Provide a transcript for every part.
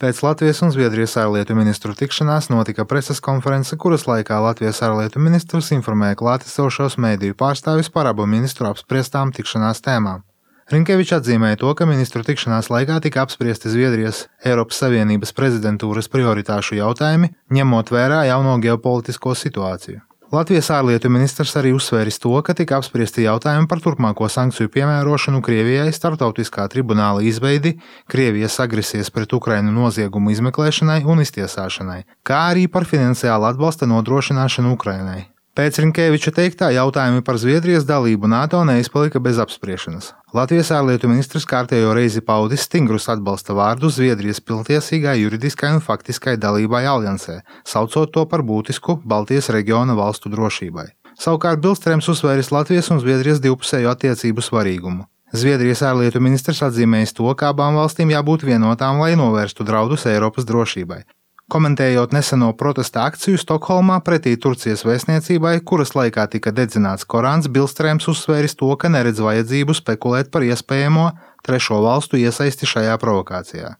Pēc Latvijas un Zviedrijas ārlietu ministru tikšanās notika preses konference, kuras laikā Latvijas ārlietu ministrs informēja klātesošos mēdīju pārstāvis par abu ministru apspriestām tikšanās tēmām. Rinkevičs atzīmēja to, ka ministru tikšanās laikā tika apspriesti Zviedrijas Eiropas Savienības prezidentūras prioritāšu jautājumi, ņemot vērā jauno ģeopolitisko situāciju. Latvijas ārlietu ministrs arī uzsvēris to, ka tika apspriesti jautājumi par turpmāko sankciju piemērošanu Krievijai, starptautiskā tribunāla izveidi, Krievijas agresijas pret Ukrainu noziegumu izmeklēšanai un iztiesāšanai, kā arī par finansiālu atbalsta nodrošināšanu Ukrainai. Pēc Rinkēviča teiktā jautājumi par Zviedrijas dalību NATO neizpalika bez apspriešanas. Latvijas ārlietu ministrs kārtējo reizi paudis stingrus atbalsta vārdus Zviedrijas pilntiesīgai juridiskai un faktiskai dalībai aliansē, saucot to par būtisku Baltijas reģiona valstu drošībai. Savukārt Bilstrēms uzsvēris Latvijas un Zviedrijas divpusējo attiecību svarīgumu. Zviedrijas ārlietu ministrs atzīmējis to, ka abām valstīm jābūt vienotām, lai novērstu draudus Eiropas drošībai. Komentējot neseno protesta akciju Stokholmā pretī Turcijas vēstniecībai, kuras laikā tika dedzināts Korāns, Bilstrēms uzsvēris to, ka neredz vajadzību spekulēt par iespējamo trešo valstu iesaisti šajā provokācijā.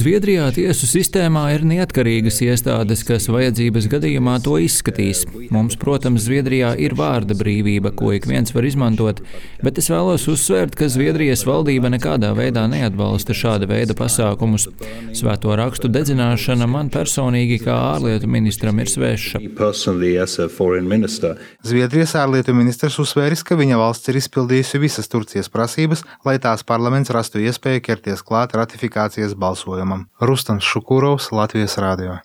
Zviedrijā tiesu sistēmā ir neatkarīgas iestādes, kas vajadzības gadījumā to izskatīs. Mums, protams, Zviedrijā ir vārda brīvība, ko ik viens var izmantot, bet es vēlos uzsvērt, ka Zviedrijas valdība nekādā veidā neatbalsta šāda veida pasākumus. Svēto rakstu dedzināšana man personīgi kā ārlietu ministram ir sveša. Zviedrijas ārlietu ministrs uzsvēris, ka viņa valsts ir izpildījusi izdarījusi visas Turcijas prasības, lai tās parlaments rastu iespēju ķerties klāt ratifikācijas balsojumam. Rustams Šukurovs, Latvijas Rādio.